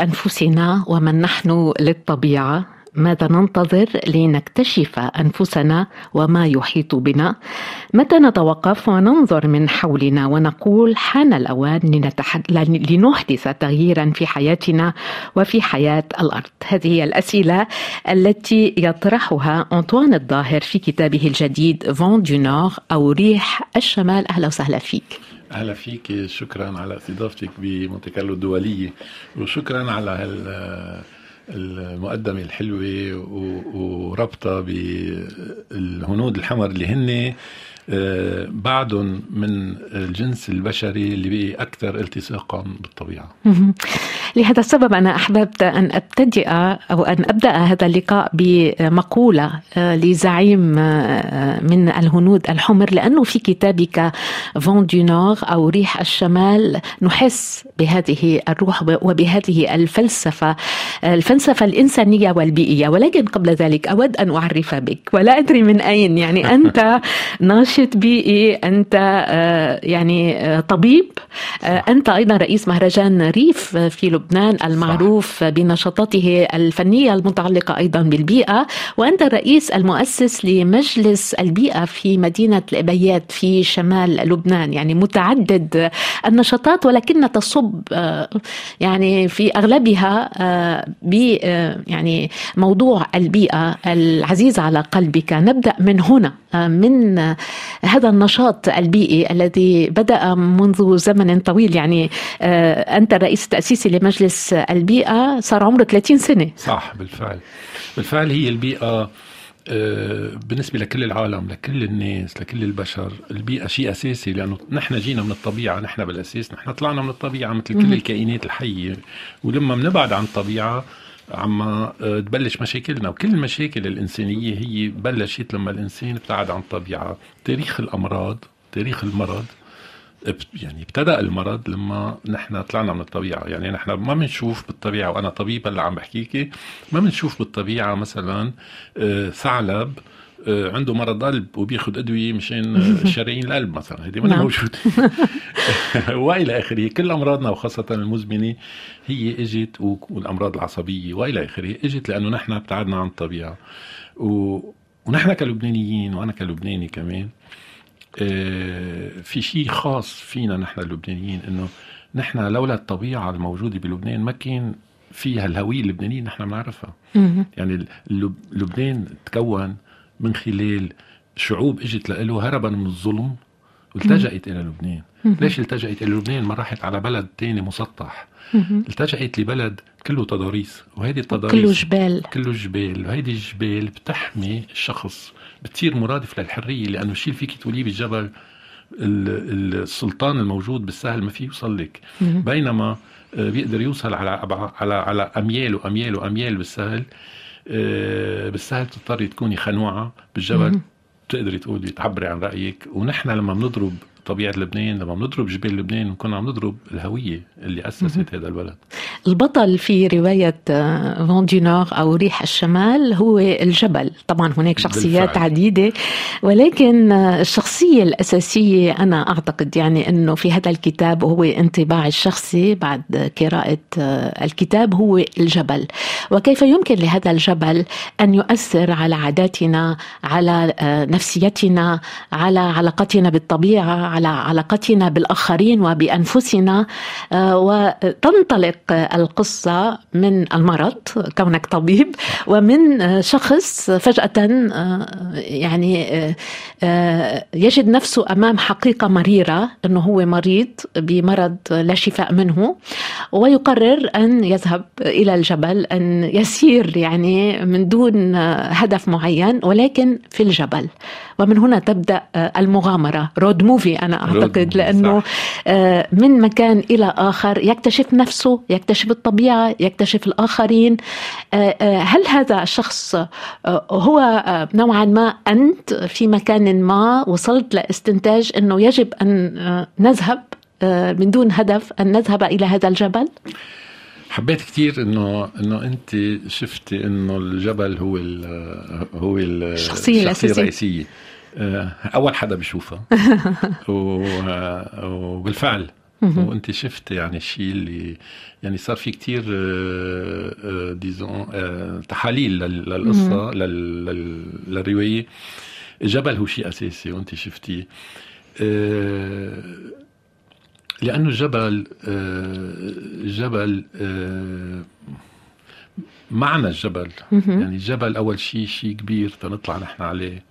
نحن لأنفسنا ومن نحن للطبيعة ماذا ننتظر لنكتشف أنفسنا وما يحيط بنا؟ متى نتوقف وننظر من حولنا ونقول حان الأوان. لنحدث تغييرا في حياتنا وفي حياة الأرض؟ هذه هي الأسئلة التي يطرحها أنطوان الظاهر في كتابه الجديد Vent du Nord أو ريح الشمال. أهلا وسهلا فيك. أهلا فيك شكرا على استضافتك بمونتي كارلو الدوليه وشكرا على هال المقدمة الحلوة وربطها بالهنود الحمر اللي هن آه، بعضهم من الجنس البشري اللي بقي أكثر التصاقا بالطبيعة. لهذا السبب أنا أحببت أن أبتدئ أو أن أبدأ هذا اللقاء بمقولة آه، لزعيم آه، من الهنود الحمر لأنه في كتابك Vent du Nord أو ريح الشمال نحس بهذه الروح وبهذه الفلسفة الفلسفة الإنسانية والبيئية. ولكن قبل ذلك أود أن أعرف بك ولا أدري من أين. يعني أنت ناشط بيئي أنت آه، يعني طبيب أنت أيضا رئيس مهرجان ريف في لبنان المعروف. بنشاطاته الفنية المتعلقة أيضا بالبيئة وأنت الرئيس المؤسس لمجلس البيئة في مدينة القبيات في شمال لبنان. يعني متعدد النشاطات ولكن تصب آه، يعني في أغلبها آه، ب آه، يعني موضوع البيئة العزيز على قلبك. نبدأ من هنا من هذا النشاط البيئي الذي بدأ منذ زمن طويل. يعني أنت الرئيس التأسيسي لمجلس البيئة صار عمره 30 سنة. صح بالفعل. بالفعل هي البيئة آه، بالنسبة لكل العالم لكل الناس لكل البشر البيئة شيء أساسي لأنه نحن جينا من الطبيعة نحن بالأساس نحن طلعنا من الطبيعة مثل كل الكائنات الحية. ولما بنبعد عن الطبيعة عم آه، تبلش مشاكلنا. وكل المشاكل الإنسانية هي بلشت لما الإنسان ابتعد عن الطبيعة. تاريخ الأمراض تاريخ المرض يعني ابتدأ المرض لما نحن طلعنا من الطبيعة. يعني نحن ما بنشوف بالطبيعة وأنا طبيب اللي عم بحكيكي ما بنشوف بالطبيعة مثلا آه، ثعلب عنده مرض قلب وبياخذ أدوية مشان شرايين القلب مثلا هذه ما نعم. موجودة. وإلى آخره كل أمراضنا وخاصة المزمنة هي إجت والأمراض العصبية وإلى آخره إجت لأنه نحن ابتعدنا عن الطبيعة. و... ونحن كلبنانيين وأنا كلبناني كمان آه، في شيء خاص فينا نحن اللبنانيين إنه نحن لولا الطبيعة الموجودة بلبنان ما كان في هالهويه اللبنانية نحن بنعرفها. يعني لبنان تكون من خلال شعوب إجت له هربا من الظلم والتجأت إلى لبنان. ليش التجأت إلى لبنان؟ ما راحت على بلد تاني مسطح. التجأت لبلد كله تضاريس وهيدي التضاريس كله جبال. كله جبال وهيدي الجبال بتحمي الشخص بتصير مرادف للحرية لأنه الشيء اللي فيك تقوليه بالجبل السلطان الموجود بالسهل ما فيه يوصل لك. بينما آه، بيقدر يوصل على على على اميال واميال واميال بالسهل بالسهل تضطري تكوني خنوعة بالجبل. بتقدري تقولي تعبري عن رأيك. ونحن لما بنضرب طبيعة لبنان لما بنضرب جبال لبنان بنكون عم نضرب الهوية اللي أسست هذا البلد. البطل في رواية فون دي نور أو ريح الشمال هو الجبل. طبعا هناك شخصيات بالفعل. عديدة ولكن الشخصية الأساسية أنا أعتقد يعني إنه في هذا الكتاب وهو انطباع الشخصي بعد قراءة الكتاب هو الجبل. وكيف يمكن لهذا الجبل أن يؤثر على عاداتنا على نفسيتنا على علاقتنا بالطبيعة على علاقتنا بالآخرين وبأنفسنا آه، وتنطلق القصة من المرض كونك طبيب ومن شخص فجأة آه، يعني آه، يجد نفسه أمام حقيقة مريرة إنه هو مريض بمرض لا شفاء منه ويقرر أن يذهب إلى الجبل أن يسير يعني من دون هدف معين ولكن في الجبل. ومن هنا تبدأ المغامرة رود موفي أنا أعتقد لأنه آه، من مكان إلى آخر يكتشف نفسه يكتشف الطبيعة يكتشف الآخرين. آه، آه، هل هذا الشخص هو نوعا ما أنت في مكان ما وصلت لاستنتاج أنه يجب أن نذهب من دون هدف أن نذهب إلى هذا الجبل؟ حبيت كثير إنه إنه أنت شفتي إنه الجبل هو ال هو الشخصية الرئيسية. أول حدا بشوفها وبالفعل. وأنت شفت يعني الشيء اللي يعني صار في كتير ديزون تحاليل للقصة للرواية. الجبل هو شيء أساسي وأنت شفتيه. لأنه الجبل الجبل معنى الجبل. يعني الجبل أول شيء شيء كبير تنطلع نحن عليه.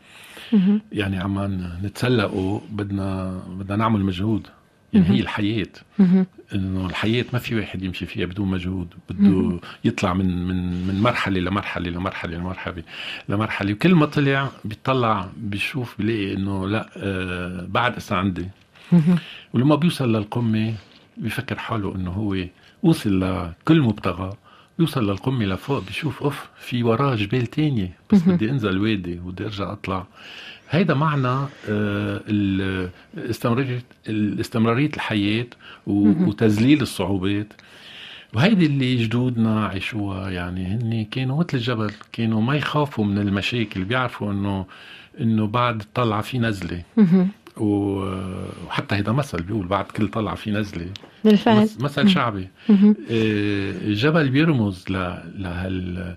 يعني عم نتسلقه بدنا بدنا نعمل مجهود. يعني هي الحياة. إنه الحياة ما في واحد يمشي فيها بدون مجهود بده يطلع من من من مرحلة لمرحلة لمرحلة لمرحلة لمرحلة. وكل ما طلع بيطلع بيشوف بيلاقي إنه لأ آه بعد أسا عندي. ولما بيوصل للقمة بيفكر حاله إنه هو وصل لكل مبتغى. يوصل للقمة لفوق بيشوف أوف في وراه جبال تانية بس بدي أنزل وادي وبدي أرجع أطلع. هيدا معنى الاستمرارية الاستمرارية الحياة وتذليل الصعوبات. وهيدي اللي جدودنا عاشوها يعني هن كانوا مثل الجبل كانوا ما يخافوا من المشاكل بيعرفوا إنه إنه بعد طلعة في نزلة. وحتى هيدا مثل بيقول بعد كل طلعة في نزلة. بالفعل. مثل شعبي. الجبل بيرمز لهال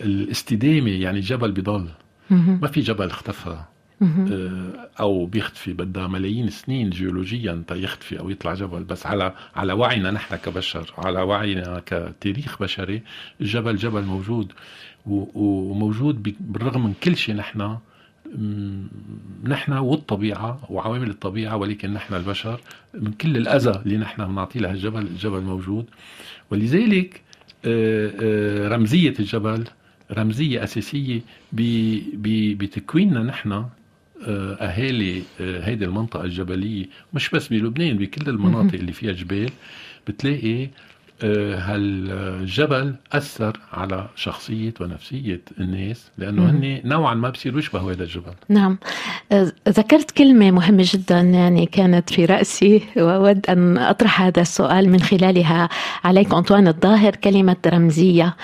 الاستدامة يعني الجبل بضل. ما في جبل اختفى. آه، أو بيختفي بدها ملايين السنين جيولوجيا يختفي أو يطلع جبل. بس على على وعينا نحن كبشر على وعينا كتاريخ بشري الجبل جبل موجود. وموجود بالرغم من كل شيء نحن نحن والطبيعة وعوامل الطبيعة ولكن نحن البشر من كل الأذى اللي نحن بنعطيه لهالجبل الجبل موجود. ولذلك آه، آه، رمزية الجبل رمزية أساسية بتكويننا نحن آه، أهالي آه، هيدي المنطقة الجبلية مش بس بلبنان بكل المناطق اللي فيها جبال بتلاقي هالجبل أثر على شخصية ونفسية الناس؟ لأنه هن نوعا ما بصيروا يشبهوا هذا الجبل. نعم. ذكرت كلمة مهمة جدا يعني كانت في رأسي وأود أن أطرح هذا السؤال من خلالها. عليك أنطوان الظاهر كلمة رمزية.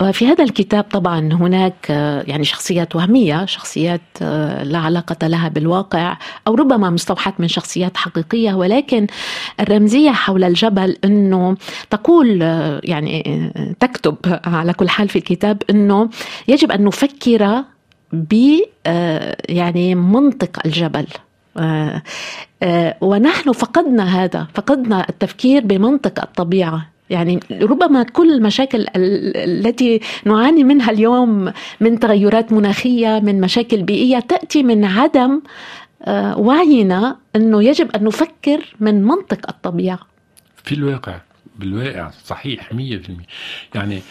وفي هذا الكتاب طبعا هناك يعني شخصيات وهمية شخصيات لا علاقة لها بالواقع أو ربما مستوحاة من شخصيات حقيقية. ولكن الرمزية حول الجبل إنه تقول تقول يعني تكتب على كل حال في الكتاب إنه يجب أن نفكر ب يعني منطق الجبل. ونحن فقدنا هذا فقدنا التفكير بمنطق الطبيعة. يعني ربما كل المشاكل التي نعاني منها اليوم من تغيرات مناخية من مشاكل بيئية تأتي من عدم وعينا إنه يجب أن نفكر من منطق الطبيعة. في الواقع بالواقع صحيح 100% يعني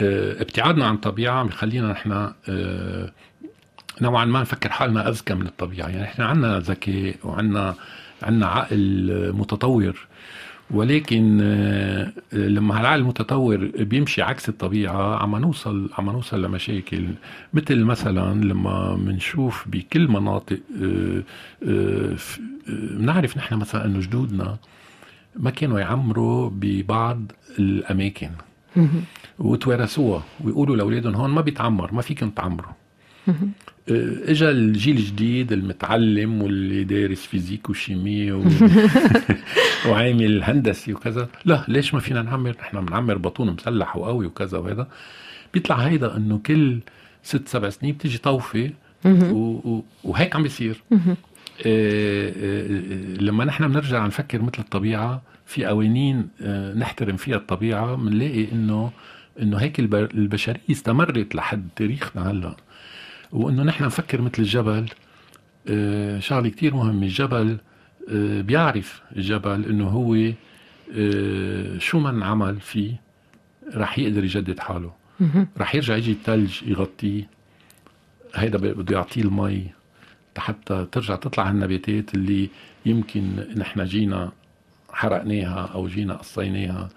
آه ابتعادنا عن الطبيعه بخلينا نحن آه نوعا ما نفكر حالنا أذكى من الطبيعة. يعني إحنا عندنا ذكاء وعندنا عندنا عقل متطور ولكن آه لما هالعقل المتطور بيمشي عكس الطبيعة عم نوصل عم نوصل لمشاكل. مثل مثلا لما بنشوف بكل مناطق بنعرف نحن مثلا إنه جدودنا ما كانوا يعمروا ببعض الأماكن. وتوارثوها. ويقولوا لأولادهم هون ما بيتعمر ما فيكم تعمروا. اجى الجيل الجديد المتعلم واللي دارس فيزيك وشيمي و... وعامل هندسي وكذا لا ليش ما فينا نعمر؟ نحن بنعمر بطون مسلح وقوي وكذا وهذا. بيطلع هيدا إنه كل ست سبع سنين بتيجي طوفة و... و... وهيك عم بيصير. لما نحن بنرجع نفكر مثل الطبيعة في قوانين آه، نحترم فيها الطبيعة بنلاقي إنه إنه هيك البشرية استمرت لحد تاريخنا هلأ. وإنه نحن نفكر مثل الجبل شغلة كتير مهمة. الجبل بيعرف الجبل إنه هو شو من عمل فيه. رح يقدر يجدد حاله. رح يرجع يجي الثلج يغطيه. هيدا بده يعطيه المي. حتى ترجع تطلع هالنباتات اللي يمكن نحن جينا حرقناها أو جينا قصيناها.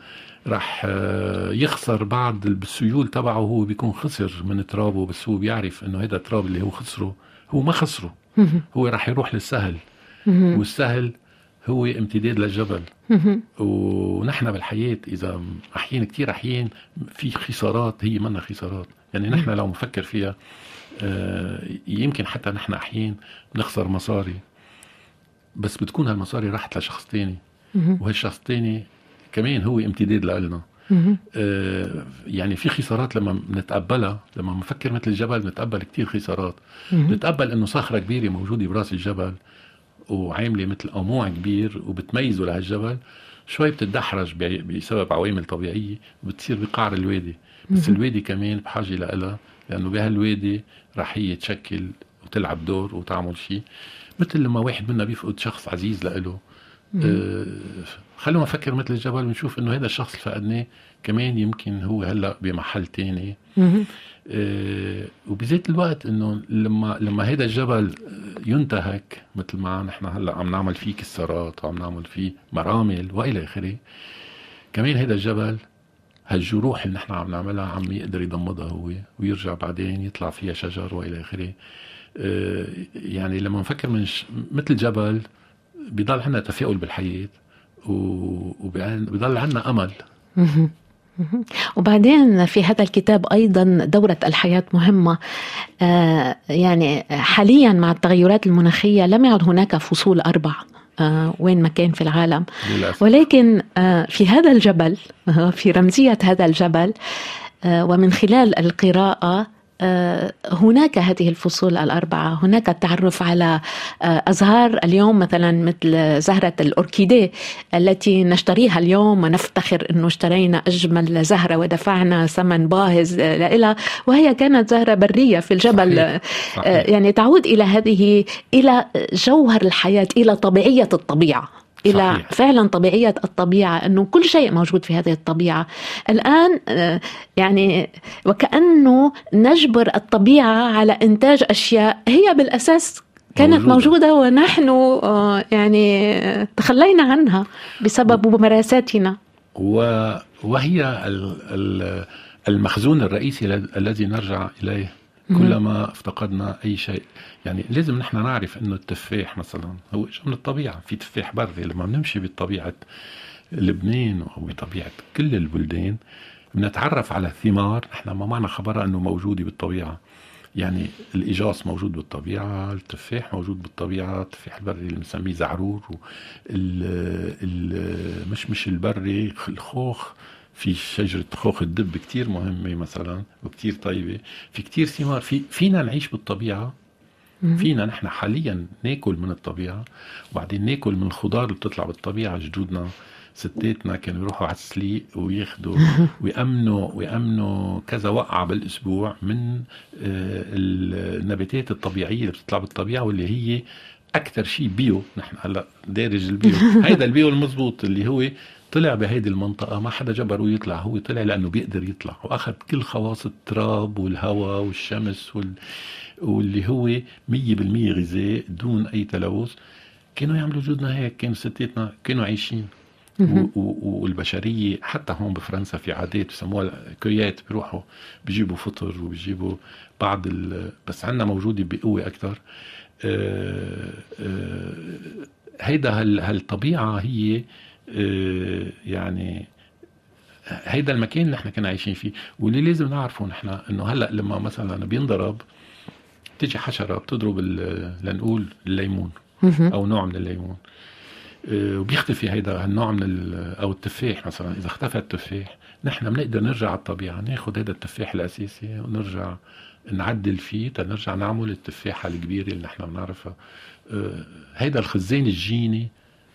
رح آه، يخسر بعض السيول تبعه هو بيكون خسر من ترابه بس هو بيعرف إنه هذا التراب اللي هو خسره هو ما خسره. هو رح يروح للسهل. والسهل هو امتداد للجبل. ونحن بالحياة إذا أحيان كتير أحيان في خسارات هي منا خسارات. يعني نحن لو نفكر فيها آه، يمكن حتى نحن أحيان بنخسر مصاري بس بتكون هالمصاري راحت لشخص تاني. وهالشخص الثاني كمان هو امتداد لنا آه يعني في خسارات لما بنتقبلها لما بنفكر مثل الجبل بنتقبل كثير خسارات. بنتقبل إنه صخرة كبيرة موجودة برأس الجبل وعاملة مثل قموع كبير وبتميزه لهالجبل شوي بتتدحرج بسبب عوامل طبيعية وبتصير بقعر الوادي. بس الوادي كمان بحاجة لها لأنه بهالوادي رح هي تشكل وتلعب دور وتعمل شيء مثل لما واحد منا بيفقد شخص عزيز لإله آه خلونا نفكر مثل الجبل ونشوف إنه هذا الشخص اللي فقدناه كمان يمكن هو هلأ بمحل تاني. آه وبذات الوقت إنه لما لما هذا الجبل ينتهك مثل ما نحن هلأ عم نعمل فيه كسارات وعم نعمل فيه مرامل وإلى آخره كمان هذا الجبل هالجروح اللي نحن عم نعملها عم يقدر يضمدها هو ويرجع بعدين يطلع فيها شجر وإلى آخره. آه يعني لما نفكر من مثل جبل بيضل عندنا تفاؤل بالحياة وبيضل عندنا أمل. وبعدين في هذا الكتاب أيضا دورة الحياة مهمة. آه يعني حاليا مع التغيرات المناخية لم يعد هناك فصول أربع. وين ما كان في العالم للأسف. ولكن آه في هذا الجبل في رمزية هذا الجبل آه، ومن خلال القراءة آه، هناك هذه الفصول الأربعة هناك التعرف على آه، أزهار اليوم مثلا مثل زهرة الأوركيدي التي نشتريها اليوم ونفتخر أنه اشترينا أجمل زهرة ودفعنا ثمن باهظ لها وهي كانت زهرة برية في الجبل صحيح. صحيح. يعني تعود إلى هذه إلى جوهر الحياة إلى طبيعية الطبيعة إلى صحيح. فعلا طبيعية الطبيعة إنه كل شيء موجود في هذه الطبيعة. الآن آه، يعني وكأنه نجبر الطبيعة على إنتاج أشياء هي بالأساس كانت موجودة, موجودة ونحن آه، يعني تخلينا عنها بسبب ممارساتنا. وهي المخزون الرئيسي الذي نرجع إليه. كلما افتقدنا أي شيء. يعني لازم نحن نعرف إنه التفاح مثلا هو اجى من الطبيعة. في تفاح بري لما بنمشي بطبيعة لبنان أو بطبيعه كل البلدان بنتعرف على الثمار نحن ما معنا خبرها إنه موجودة بالطبيعة. يعني الإجاص موجود بالطبيعة التفاح موجود بالطبيعة التفاح البري اللي بنسميه زعرور مش مش البري الخوخ. في شجرة خوخ الدب كتير مهمة مثلا وكتير طيبة. في كتير ثمار في فينا نعيش بالطبيعة. فينا نحن حاليا ناكل من الطبيعة. وبعدين ناكل من الخضار اللي بتطلع بالطبيعة جدودنا ستاتنا كانوا يروحوا على السليق وياخذوا ويأمنوا ويأمنوا كذا وقعة بالأسبوع من آه، النباتات الطبيعية اللي بتطلع بالطبيعة واللي هي أكثر شيء bio. نحن هلا دارج ال bio. هيدا ال bio المزبوط اللي هو طلع بهيدي المنطقة ما حدا جبره يطلع هو طلع لأنه بيقدر يطلع. وأخذ كل خواص التراب والهواء والشمس وال... واللي هو مية بالمية غذاء دون أي تلوث. كانوا يعملوا جدودنا هيك كانوا ستاتنا كانوا عايشين. والبشرية حتى هون بفرنسا في عادات بسموها كويات بيروحوا بيجيبوا فطر وبيجيبوا بعض بس عندنا موجودة بقوة أكثر آه، آه، هيدا هالطبيعة هي يعني هيدا المكان اللي إحنا كنا عايشين فيه. واللي لازم نعرفه نحن إنه هلأ لما مثلا بينضرب تيجي حشرة بتضرب لنقول الليمون أو نوع من الليمون. آه، وبيختفي هيدا النوع من أو التفاح مثلا. إذا اختفى التفاح نحن بنقدر نرجع على الطبيعة ناخذ هذا التفاح الأساسي ونرجع نعدل فيه تنرجع نعمل التفاحة الكبيرة اللي نحن بنعرفها. آه، هيدا الخزان الجيني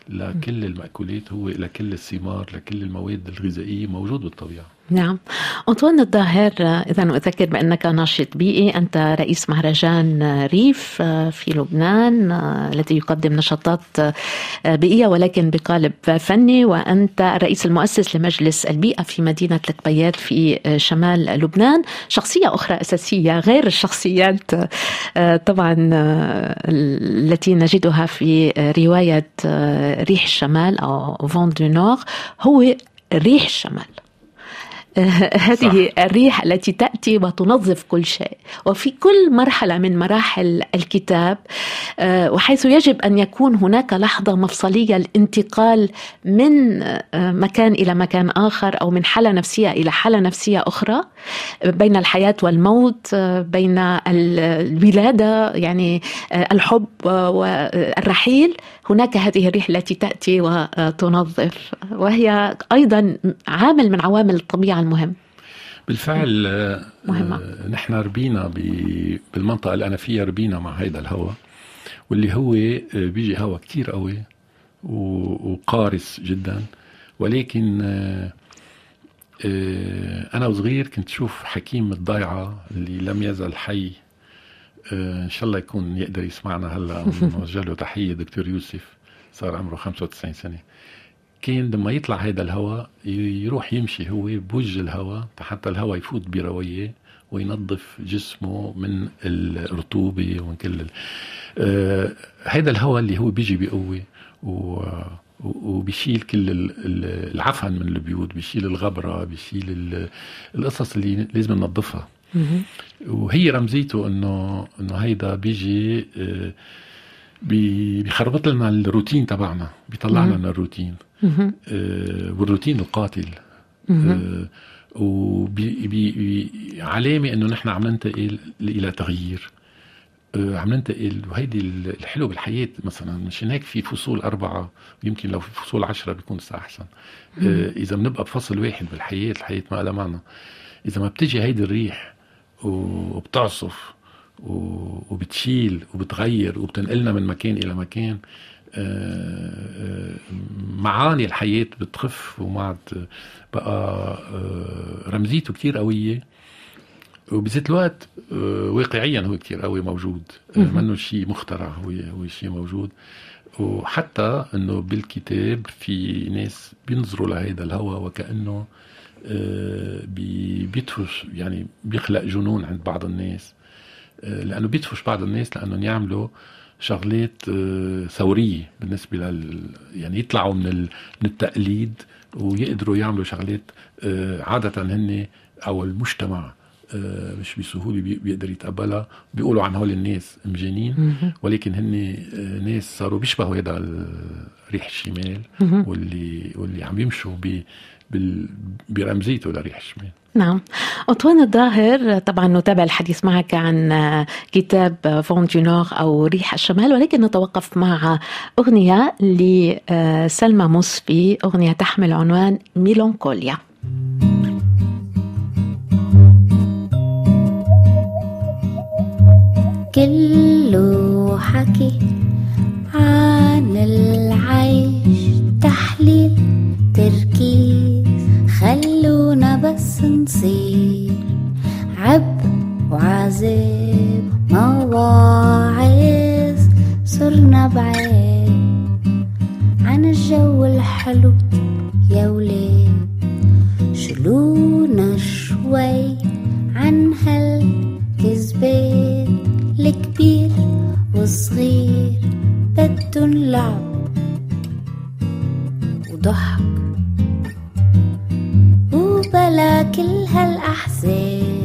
لكل المأكولات هو لكل الثمار لكل المواد الغذائية موجود بالطبيعة. نعم. أنطوان الظاهر إذا أذكر بأنك ناشط بيئي أنت رئيس مهرجان ريف في لبنان الذي يقدم نشاطات بيئية ولكن بقالب فني وأنت الرئيس المؤسس لمجلس البيئة في مدينة القبيات في شمال لبنان. شخصية أخرى أساسية غير الشخصيات طبعا التي نجدها في رواية ريح الشمال أو Vent du Nord هو ريح الشمال. هذه صح. الريح التي تأتي وتنظف كل شيء. وفي كل مرحلة من مراحل الكتاب آه، وحيث يجب أن يكون هناك لحظة مفصلية الانتقال من آه، مكان إلى مكان آخر أو من حالة نفسية إلى حالة نفسية أخرى بين الحياة والموت آه، بين الولادة يعني الحب والرحيل. هناك هذه الريح التي تأتي وتنظف. وهي أيضا عامل من عوامل الطبيعة المهم. بالفعل آه، مهمة. آه، نحن ربينا بالمنطقة اللي أنا فيها ربينا مع هيدا الهواء واللي هو آه، بيجي هواء كتير قوي وقارس جدا. ولكن أنا وصغير كنت شوف حكيم الضيعة اللي لم يزل حي. إن شاء الله يكون يقدر يسمعنا هلأ. نوجه له تحية دكتور يوسف صار عمره 95 سنة. كان لما يطلع هذا الهواء يروح يمشي هو بوجه الهواء حتى الهواء يفوت برويه وينظف جسمه من الرطوبة ومن كل آه هذا الهواء اللي هو بيجي بقوه و وبيشيل كل العفن من البيوت بيشيل الغبرة بيشيل القصص اللي لازم ننظفها. وهي رمزيته انه إنه هيدا بيجي آه، بيخربط لنا الروتين تبعنا بيطلع لنا الروتين. آه، والروتين القاتل. آه، وعلامة إنه نحن عم ننتقل إلى تغيير. عم ننتقل وهيدي الحلو بالحياة مثلا مشان هيك في فصول أربعة ويمكن لو في فصول عشرة بيكون أحسن. إذا بنبقى بفصل واحد بالحياة الحياة ما لها معنى. إذا ما بتجي هيدي الريح وبتعصف وبتشيل وبتغير وبتنقلنا من مكان إلى مكان آه، آه، معاني الحياة بتخف وما عاد بقى آه، رمزيته كتير قوية. وبذات الوقت واقعيا هو كتير قوي موجود. منه شيء مخترع هو هو شيء موجود. وحتى إنه بالكتاب في ناس بينظروا لهيدا الهوى وكأنه بيدفش يعني بيخلق جنون عند بعض الناس. لأنه بيدفش بعض الناس لأنهم يعملوا شغلات آه، ثورية بالنسبة لل يعني يطلعوا من من التقليد ويقدروا يعملوا شغلات آه، عادة هن أو المجتمع مش بسهولة بيقدر يتقبلها. بيقولوا عن هول الناس مجانين ولكن هن ناس صاروا بيشبهوا هذا ريح الشمال واللي واللي عم يمشوا برمزيته لريح الشمال. نعم. أطوان الظاهر طبعا نتابع الحديث معك عن كتاب فون نور أو ريح الشمال ولكن نتوقف مع أغنية لسلمى مصفي أغنية تحمل عنوان ميلونكوليا كله حكي عن العيش تحليل تركيز. بس نصير عب وعذاب مواعظ صرنا بعيد عن الجو الحلو يا ولاد شلونا شوي عن هالكذبات الكبير والصغير بدن لعب وضحك وبلا كل هالأحزان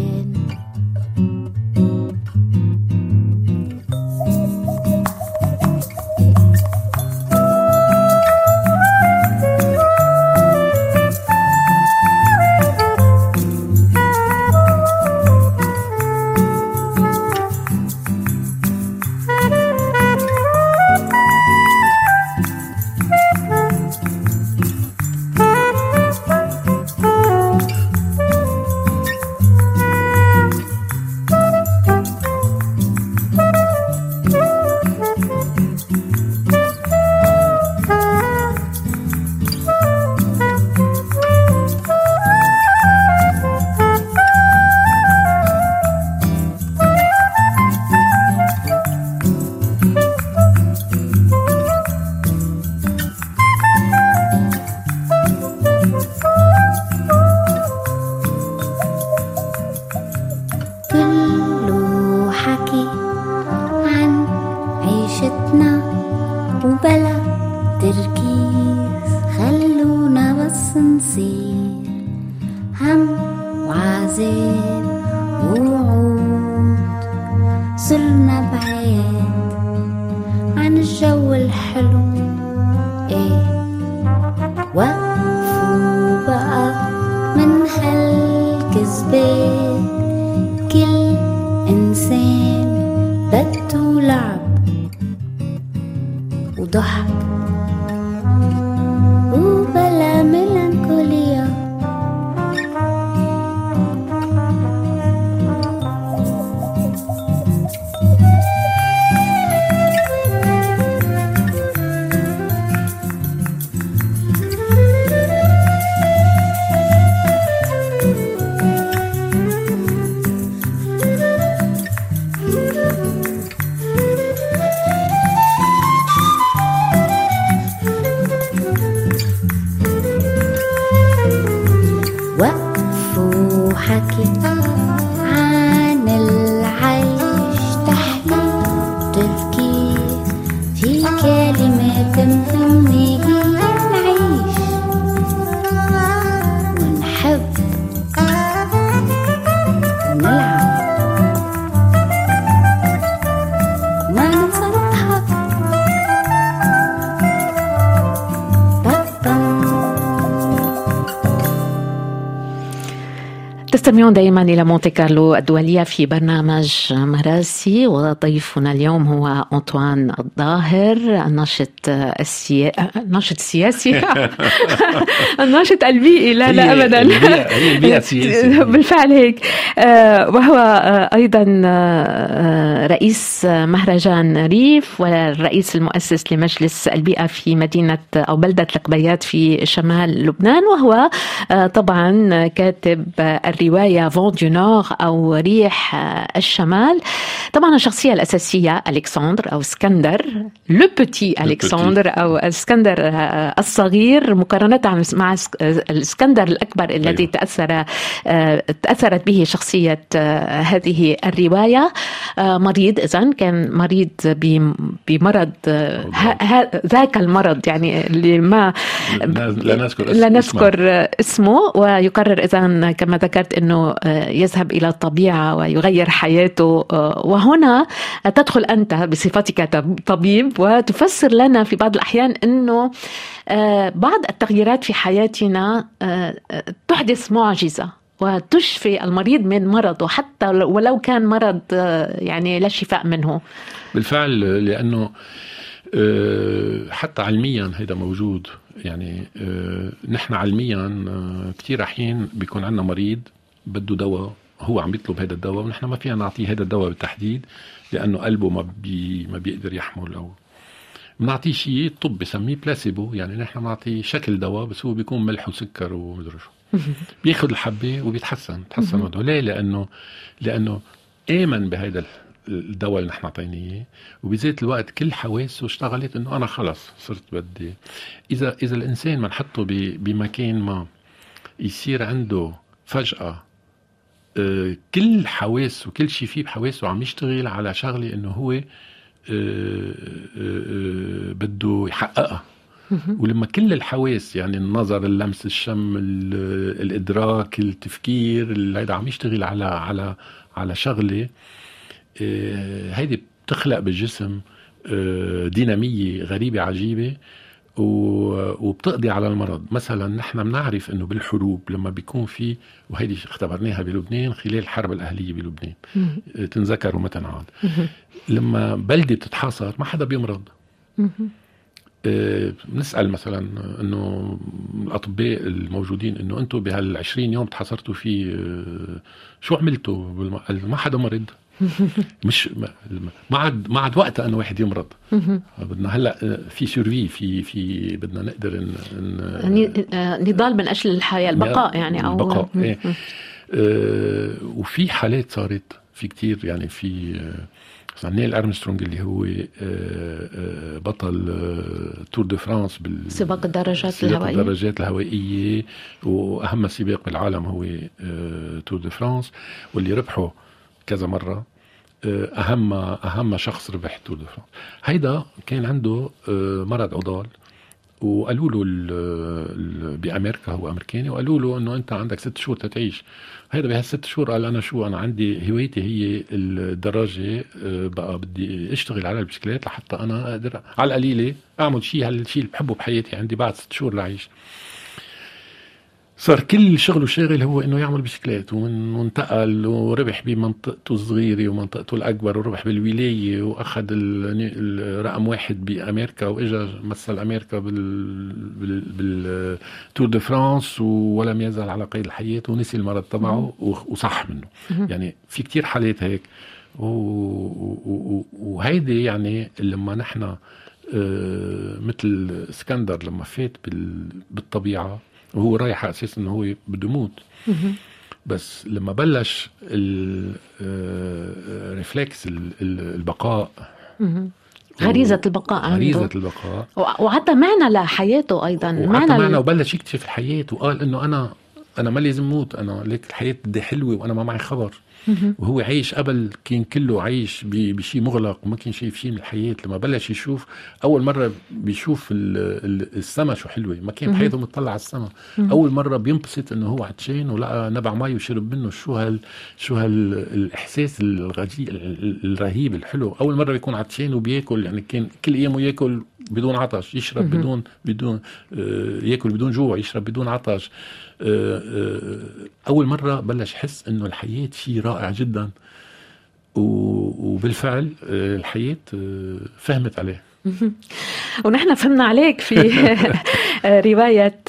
هالكذبات كل إنسان بده لعب وضحك. تستمعون دائما إلى مونتي كارلو الدولية في برنامج مراسي وضيفنا اليوم هو أنطوان الظاهر الناشط السيا... الناشط السياسي. الناشط البيئي. لا لا أبدا. هي البيئة السياسية. بالفعل هيك. آه، وهو آه، أيضا آه، رئيس مهرجان ريف والرئيس المؤسس لمجلس البيئة في مدينة أو بلدة القبيات في شمال لبنان وهو طبعا كاتب الرواية Vent du Nord أو ريح الشمال. طبعا الشخصية الأساسية ألكسندر أو اسكندر le petit Alexandre أو اسكندر الصغير مقارنة مع اسك- الاسكندر الأكبر الذي أيوة. تأثر تأثرت به شخصية هذه الرواية. مريض إذا كان مريض بم- بمرض ذاك المرض يعني اللي ما لا نذكر اسم- لا اسمه. نذكر اسمه. ويقرر اذا كما ذكرت إنه يذهب إلى الطبيعة ويغير حياته وهنا تدخل أنت بصفتك طبيب وتفسر لنا في بعض الأحيان إنه بعض التغييرات في حياتنا تحدث معجزة وتشفي المريض من مرضه حتى ولو كان مرض يعني لا شفاء منه. بالفعل لأنه آه، حتى علميا هذا موجود. يعني آه، نحن علميا آه، كثير احيان بيكون عندنا مريض بده دواء هو عم يطلب هذا الدواء ونحن ما فينا نعطيه هذا الدواء بالتحديد لأنه قلبه ما بي ما بيقدر يحمل أو بنعطيه شيء الطب بسميه بلاسيبو يعني نحن بنعطيه شكل دواء بس هو بيكون ملح وسكر ومدري شو. بياخذ الحبة وبيتحسن بتحسن وضعه ليه؟ لأنه لأنه آمن بهذا الدواء اللي نحن اعطيناه اياه وبذات الوقت كل حواسه اشتغلت إنه أنا خلص صرت بدي. اذا إذا الإنسان بنحطه بمكان ما يصير عنده فجأة كل حواسه كل شيء فيه بحواسه عم يشتغل على شغلة إنه هو آه، آه، آه، بده يحققها. ولما كل الحواس يعني النظر اللمس الشم ال- الإدراك التفكير اللي هيدا عم يشتغل على على على شغلة آه، هيدي بتخلق بالجسم آه، دينامية غريبة عجيبة. وبتقضي على المرض. مثلا نحن بنعرف إنه بالحروب لما بيكون في وهيدي اختبرناها بلبنان خلال الحرب الأهلية بلبنان. آه، تنذكر ومتى عاد لما بلدة بتتحاصر ما حدا بيمرض. آه، بنسال مثلا إنه الأطباء الموجودين إنه أنتم بهال 20 يوم تحاصرتوا فيه آه، شو عملتوا ما حدا مرض. مش ما- عاد ما عاد وقتها انه واحد يمرض. بدنا هلأ في سيرفي في في بدنا نقدر ن- ن- يعني آه، نضال من أجل الحياة البقاء يعني أو البقاء إيه. آه وفي حالات صارت في كتير يعني في آه، مثلا نيل أرمسترونج اللي هو آه، بطل Tour de France بال سباق الدراجات سباق الهوائية. الدراجات الهوائية وأهم سباق بالعالم هو Tour de France واللي ربحه كذا مرة آه، أهم أهم شخص ربح Tour de France هيدا كان عنده آه، مرض عضال وقالوا له بأمريكا هو أمريكاني وقالوا له إنه أنت عندك ست شهور تتعيش. هيدا بهالست شهور قال أنا شو أنا عندي هوايتي هي الدراجة آه، بقى بدي أشتغل على البسكليت لحتى أنا أقدر على القليلة أعمل شيء هالشيء اللي بحبه بحياتي عندي بعد ست شهور لعيش. صار كل شغله شاغل هو إنه يعمل بسكليت وانتقل وربح بمنطقته الصغيرة ومنطقته الأكبر وربح بالولاية وأخذ ال- الرقم واحد بأمريكا وإجا مثل أمريكا بال بال بال Tour de France ولم يزل على قيد الحياة ونسي المرض تبعه وصح منه. يعني في كتير حالات هيك. وهيدي يعني لما نحن آه، مثل اسكندر لما فات بال- بالطبيعة وهو رايح على أساس انه هو بده يموت. بس لما بلش ال reflex البقاء. غريزة البقاء عنده. غريزة البقاء. وعطى معنى لحياته أيضا. معنى معنا ال- وبلش يكتشف الحياة وقال إنه أنا أنا ما لازم موت. أنا ليك الحياة بدي حلوة وأنا ما معي خبر. وهو عايش قبل كان كله عايش بشيء مغلق وما كان شايف شيء من الحياة. لما بلش يشوف أول مرة بيشوف السما شو حلوة. ما كان بحياته مطلع على السما. أول مرة بينبسط إنه هو عطشان ولقى نبع مي وشرب منه. شو هال شو هال الإحساس الغجي ال- الرهيب الحلو. أول مرة بيكون عطشان وبياكل يعني كان كل ايامه ياكل بدون عطش. يشرب بدون بدون آه، ياكل بدون جوع يشرب بدون عطش. أول مرة بلش يحس إنه الحياة شيء رائع جدا وبالفعل آه، الحياة آه، فهمت عليه. ونحن فهمنا عليك في رواية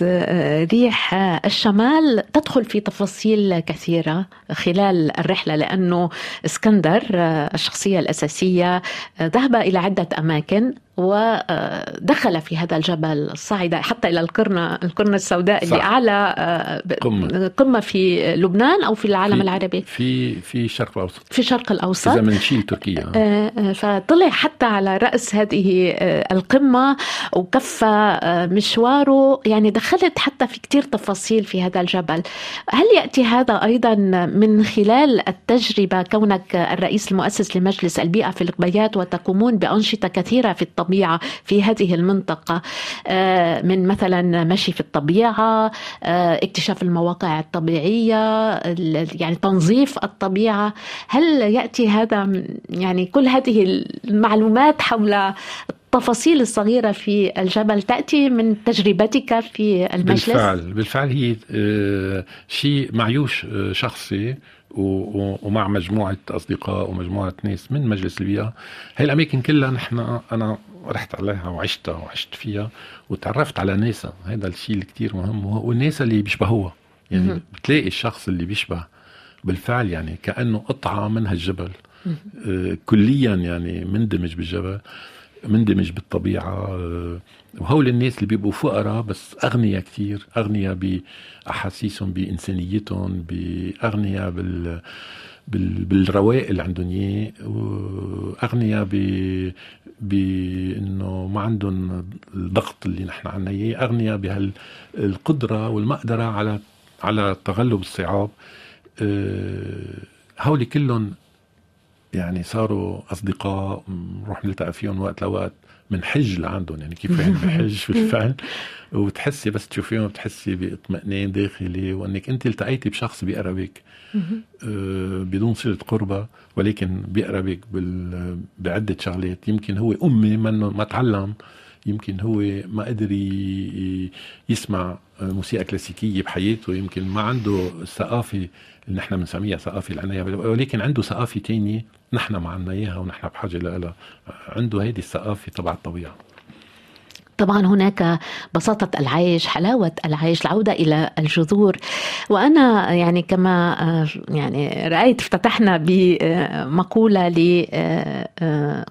ريح الشمال. تدخل في تفاصيل كثيرة خلال الرحلة لأنه اسكندر الشخصية الأساسية ذهب إلى عدة أماكن. ودخل في هذا الجبل صعد حتى إلى القرنة القرنة السوداء اللي صح. أعلى قمة. قمة في لبنان أو في العالم في- العربي. في في الشرق الأوسط. في الشرق الأوسط. اذا بنشيل تركيا. آه، آه، فطلع حتى على رأس هذه آه، القمة وكفى آه، مشواره. يعني دخلت حتى في كتير تفاصيل في هذا الجبل. هل يأتي هذا أيضا من خلال التجربة كونك الرئيس المؤسس لمجلس البيئة في القبيات وتقومون بأنشطة كثيرة في الطبيعة في هذه المنطقة. آه، من مثلا مشي في الطبيعة آه، اكتشاف المواقع الطبيعية ال- يعني تنظيف الطبيعة. هل يأتي هذا يعني كل هذه المعلومات حول التفاصيل الصغيرة في الجبل تأتي من تجربتك في المجلس؟ بالفعل بالفعل هي آه، شيء معيوش شخصي. ومع مجموعة أصدقاء ومجموعة ناس من مجلس البيئة هاي الأماكن كلها نحن أنا رحت عليها وعشتها وعشت فيها وتعرفت على ناسها هذا الشيء اللي مهم. والناس اللي بيشبهوها. يعني بتلاقي الشخص اللي بيشبه بالفعل يعني كأنه قطعة من هالجبل. آه، كليا يعني مندمج بالجبل. مندمج بالطبيعة. وهول الناس اللي بيبقوا فقراء بس أغنياء كتير أغنياء بأحاسيسهم بإنسانيتهم بأغنياء بال بال- بالرواق اللي عندهم إياه وأغنياء ب بإنه ما عندهم الضغط اللي نحن عنا إياه أغنياء بهالقدرة والمقدرة على على تغلب الصعاب. آه، هولي كلهم يعني صاروا أصدقاء نروح نلتقى فيهم وقت لوقت بنحج لعندهم يعني كيف واحد بحج بالفعل وبتحسي بس تشوفيهم بتحسي باطمئنان داخلي وإنك أنت التقيتي بشخص بيقربك. آه، بدون صله قربة ولكن بيقربك بعدة شغلات. يمكن هو أمي ما تعلم يمكن هو ما قدر يسمع موسيقى كلاسيكية بحياته يمكن ما عنده الثقافة اللي نحن بنسميها ثقافة العناية. ولكن عنده ثقافة تانية نحن ما عنا إياها ونحن بحاجة لها عنده هيدي الثقافة تبع الطبيعة. طبعا هناك بساطة العيش حلاوة العيش العودة إلى الجذور. وأنا يعني كما آه، يعني رأيت افتتحنا بمقولة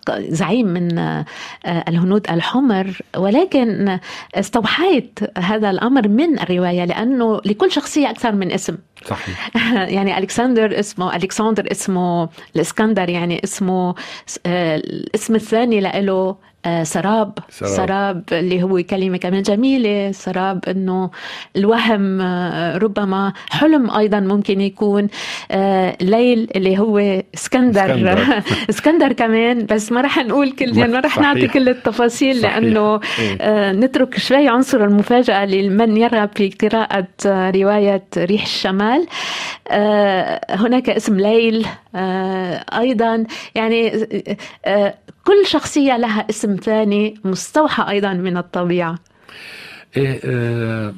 لزعيم من آه، الهنود الحمر. ولكن استوحيت هذا الأمر من الرواية لأنه لكل شخصية أكثر من اسم. صحيح. يعني ألكسندر اسمه ألكسندر اسمه الإسكندر يعني اسمه آه، الاسم الثاني له آه، سراب. سراب. سراب اللي هو كلمة كمان جميلة سراب إنه الوهم آه، ربما حلم أيضا ممكن يكون آه، ليل اللي هو اسكندر اسكندر. اسكندر كمان بس ما رح نقول كل يعني ما رح صحيح. نعطي كل التفاصيل صحيح. لأنه إيه. نترك شوي عنصر المفاجأة لمن يرغب في قراءة رواية ريح الشمال هناك اسم ليل أيضا يعني كل شخصية لها اسم ثاني مستوحى أيضا من الطبيعة. إيه آه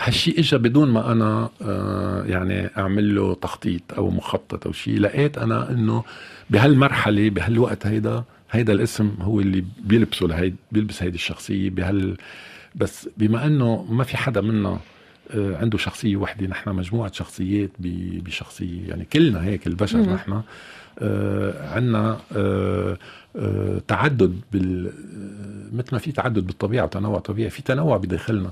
هالشيء اجى بدون ما أنا آه يعني أعمل له تخطيط أو مخطط أو شيء لقيت أنا إنه بهالمرحلة بهالوقت هيدا هيدا الاسم هو اللي بيلبسه لهيد بيلبس هيدي الشخصية بهال بس بما إنه ما في حدا منا عنده شخصية وحدة. نحن مجموعة شخصيات بشخصية يعني كلنا هيك البشر مم. نحن. آه عندنا آه آه تعدد بال آه، مثل ما في تعدد بالطبيعة وتنوع طبيعي. في تنوع بداخلنا.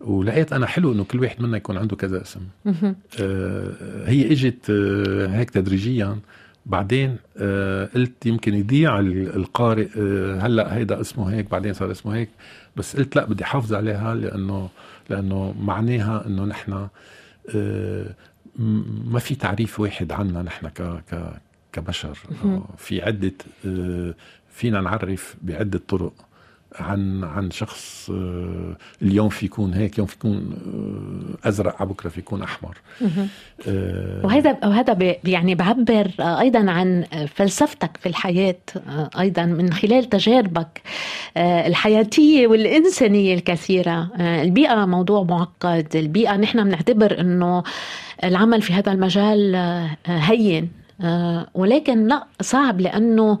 ولقيت أنا حلو إنه كل واحد منا يكون عنده كذا اسم. آه هي إجت آه هيك تدريجيا. بعدين آه قلت يمكن يضيع ال- القارئ آه هلأ هيدا اسمه هيك بعدين صار اسمه هيك. بس قلت لا بدي أحافظ عليها لأنه لأنه معناها إنه نحن آه، ما في تعريف واحد عنا نحن ك ك كبشر مهم. في عدة آه، فينا نعرف بعدة طرق عن عن شخص آه، اليوم في يكون هيك يوم في يكون آه، أزرق على بكرة في يكون أحمر. آه، وهذا وهذا يعني بعبر أيضا عن فلسفتك في الحياة أيضا من خلال تجاربك الحياتية والإنسانية الكثيرة. البيئة موضوع معقد البيئة نحن بنعتبر إنه العمل في هذا المجال هين. ولكن لا صعب لأنه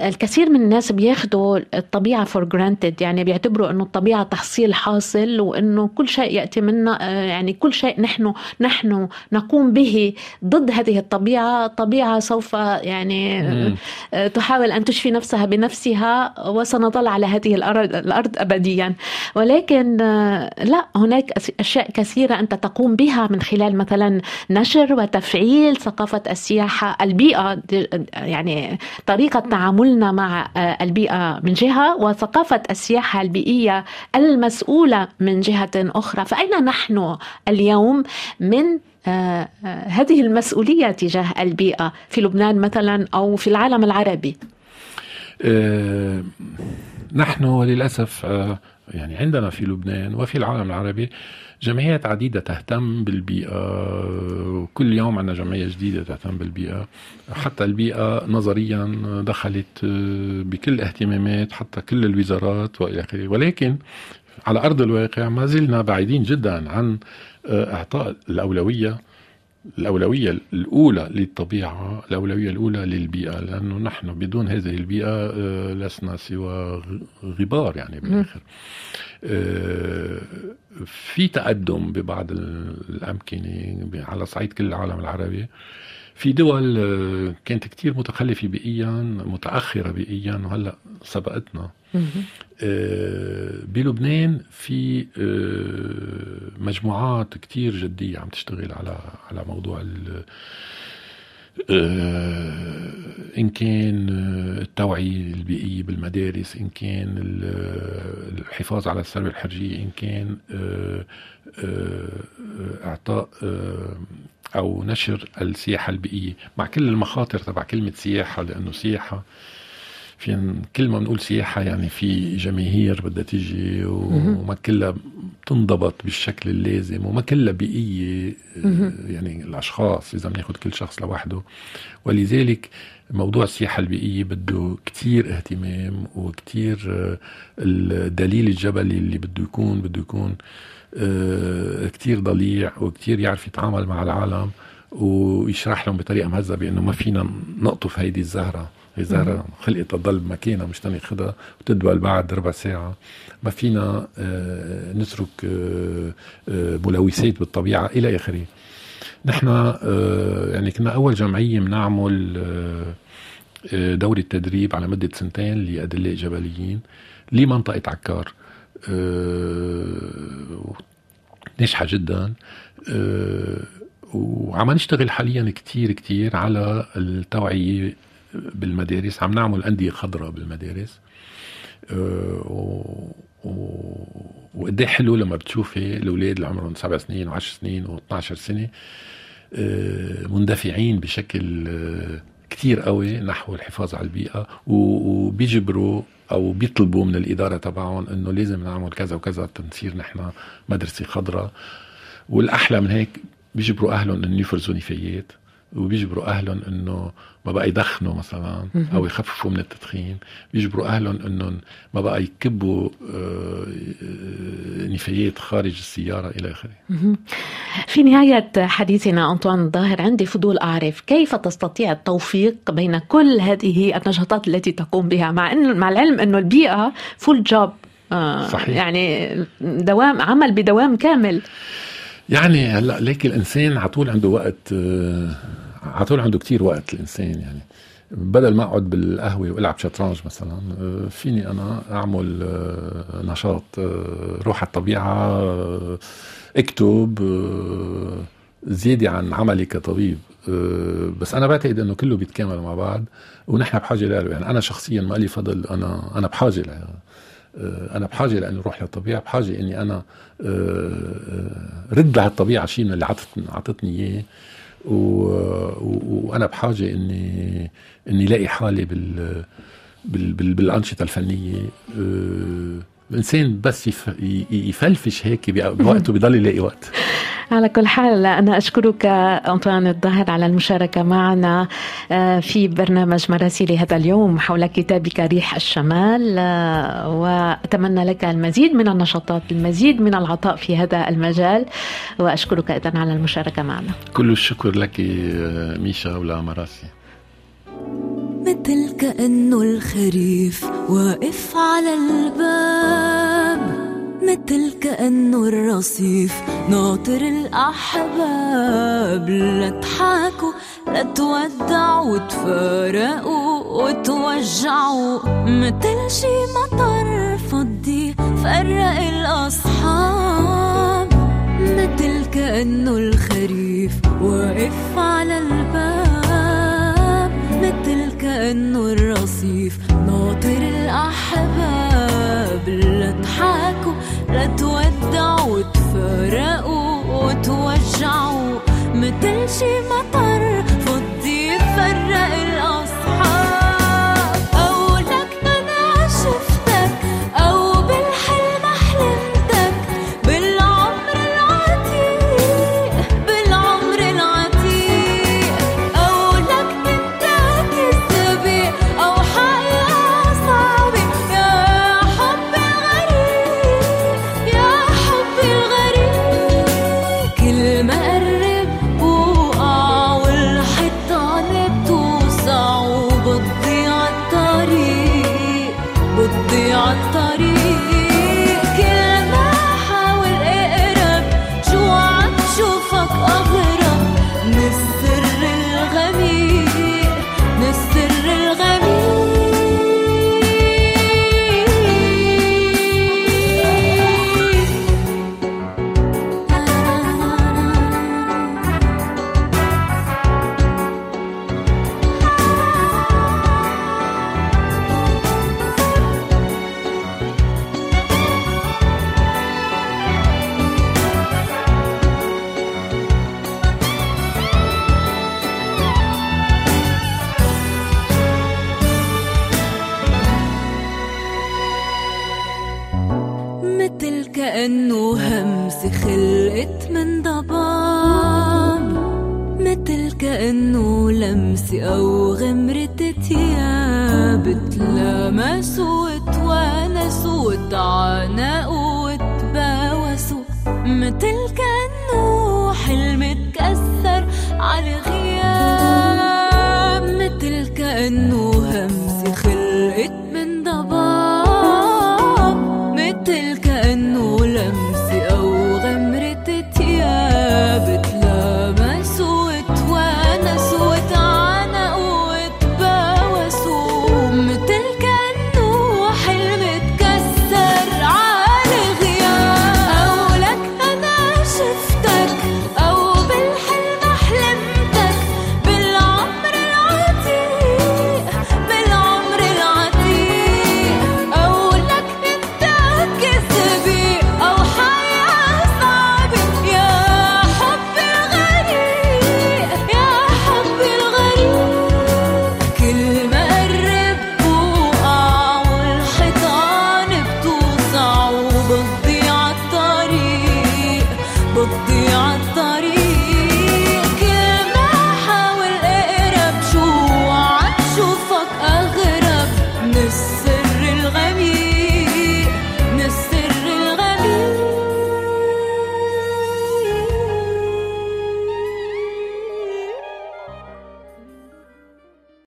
الكثير من الناس بياخدوا الطبيعة for granted يعني بيعتبروا إنه الطبيعة تحصيل حاصل وإنه كل شيء يأتي منا آه، يعني كل شيء نحن نحن نقوم به ضد هذه الطبيعة طبيعة سوف يعني مم. آه، تحاول أن تشفي نفسها بنفسها وسنظل على هذه الأرض الأرض ابديا ولكن آه، لا هناك أشياء كثيرة أنت تقوم بها من خلال مثلا نشر وتفعيل ثقافة السياحة البيئة د- يعني طريقة تعاملنا مع آه، البيئة من جهة وثقافة السياحة البيئية المسؤولة من جهة أخرى. فأين نحن اليوم من آه، آه، هذه المسؤولية تجاه البيئة في لبنان مثلا أو في العالم العربي؟ نحن للأسف يعني عندنا في لبنان وفي العالم العربي جمعيات عديدة تهتم بالبيئة وكل يوم عندنا جمعية جديدة تهتم بالبيئة. حتى البيئة نظريا دخلت آه، بكل اهتمامات حتى كل الوزارات وإلى آخره. ولكن على أرض الواقع ما زلنا بعيدين جدا عن آه، إعطاء الأولوية الأولوية الأولى للطبيعة الأولوية الأولى للبيئة لأنه نحن بدون هذه البيئة آه، لسنا سوى غبار يعني بالآخر آه، في تقدم ببعض ال- الأمكنة على صعيد كل العالم العربي. في دول آه، كانت كتير متخلفة بيئيا متأخرة بيئيا وهلأ سبقتنا. آه، بلبنان في آه، مجموعات كتير جدية عم تشتغل على على موضوع ال- إن كان التوعية البيئية بالمدارس إن كان ال- الحفاظ على الثروة الحرجية إن كان آه، آه، إعطاء آه، أو نشر السياحة البيئية. مع كل المخاطر تبع كلمة سياحة لأنه سياحة في كل ما بنقول سياحة يعني في جماهير بدها تيجي وما كلها بتنضبط بالشكل اللازم وما كلها بيئية آه، يعني الأشخاص إذا بناخد كل شخص لوحده. ولذلك موضوع السياحة البيئية بده كتير اهتمام وكتير الدليل الجبلي اللي بده يكون بده يكون آه، كتير ضليع وكتير يعرف يتعامل مع العالم ويشرح لهم بطريقة مهذبة إنه ما فينا نقطف هيدي الزهرة. هي زهرة خلقت تضل بمكانها مش تناخدها وتدبل بعد ربع ساعة. ما فينا آه، نترك آه، آه، ملوثات بالطبيعة إلى آخره. نحن آه، يعني كنا أول جمعية بنعمل آه، آه، دورة تدريب على مدة سنتين لأدلاء جبليين لمنطقة عكار. آه، ناجحة جدا. آه، وعم نشتغل حاليا كتير كتير على التوعية بالمدارس. عم نعمل أندية خضراء بالمدارس. آه، وقد إيه حلو لما بتشوفي الأولاد اللي عمرهم سبع سنين و10 سنين و12 سنة مندفعين بشكل كتير قوي نحو الحفاظ على البيئة. و- وبيجبروا أو بيطلبوا من الإدارة تبعهم إنه لازم نعمل كذا وكذا تنصير نحن مدرسة خضراء. والأحلى من هيك بيجبروا أهلهم إنه يفرزوا نفايات وبيجبروا أهلهم إنه ما بقى يدخنوا مثلا أو يخففوا من التدخين بيجبروا أهلهم إنهم ما بقى يكبوا آه، آه، نفايات خارج السيارة إلى آخره. في نهاية حديثنا أنطوان الظاهر عندي فضول أعرف كيف تستطيع التوفيق بين كل هذه النشاطات التي تقوم بها مع أن مع العلم أنه البيئة فول جوب صحيح. يعني دوام عمل بدوام كامل. يعني هلأ ليك الإنسان على طول عنده وقت آه، على طول عنده كتير وقت الإنسان يعني. بدل ما أقعد بالقهوة وألعب شطرنج مثلا آه، فيني أنا أعمل آه، نشاط آه، روح على الطبيعة أكتب زيادة عن عملي كطبيب. بس أنا بعتقد إنه كله بيتكامل مع بعض ونحن بحاجة له يعني أنا شخصيا ما لي فضل أنا أنا بحاجة له أنا بحاجة لإني أروح للطبيعة بحاجة إني أنا رد على الطبيعة شيء من اللي عطتني إياه. وأنا بحاجة إني إني لاقي حالي بال بال بال بالأنشطة الفنية. آه، الإنسان بس يف- ي- يفلفش هيك بوقته بضل يلاقي وقت. على كل حال أنا أشكرك أنطوان الظاهر على المشاركة معنا آه، في برنامج مراسيل هذا اليوم حول كتابك ريح الشمال آه، وأتمنى لك المزيد من النشاطات المزيد من العطاء في هذا المجال وأشكرك إذن على المشاركة معنا. كل الشكر لك آه، ميشا ولا مثل كأنه الخريف واقف على الباب. مثل كأنه الرصيف ناطر الأحباب. لا تحاكوا لا تودعوا وتفارقوا وتوجعوا. مثل شي مطر فضي فرق الأصحاب. مثل كأنه الخريف واقف على الباب. مثل كأنه الرصيف. ناطر الأحباب لا تحاكوا لا تودعوا وتفارقوا وتوجعوا. مثل شي مطر 路很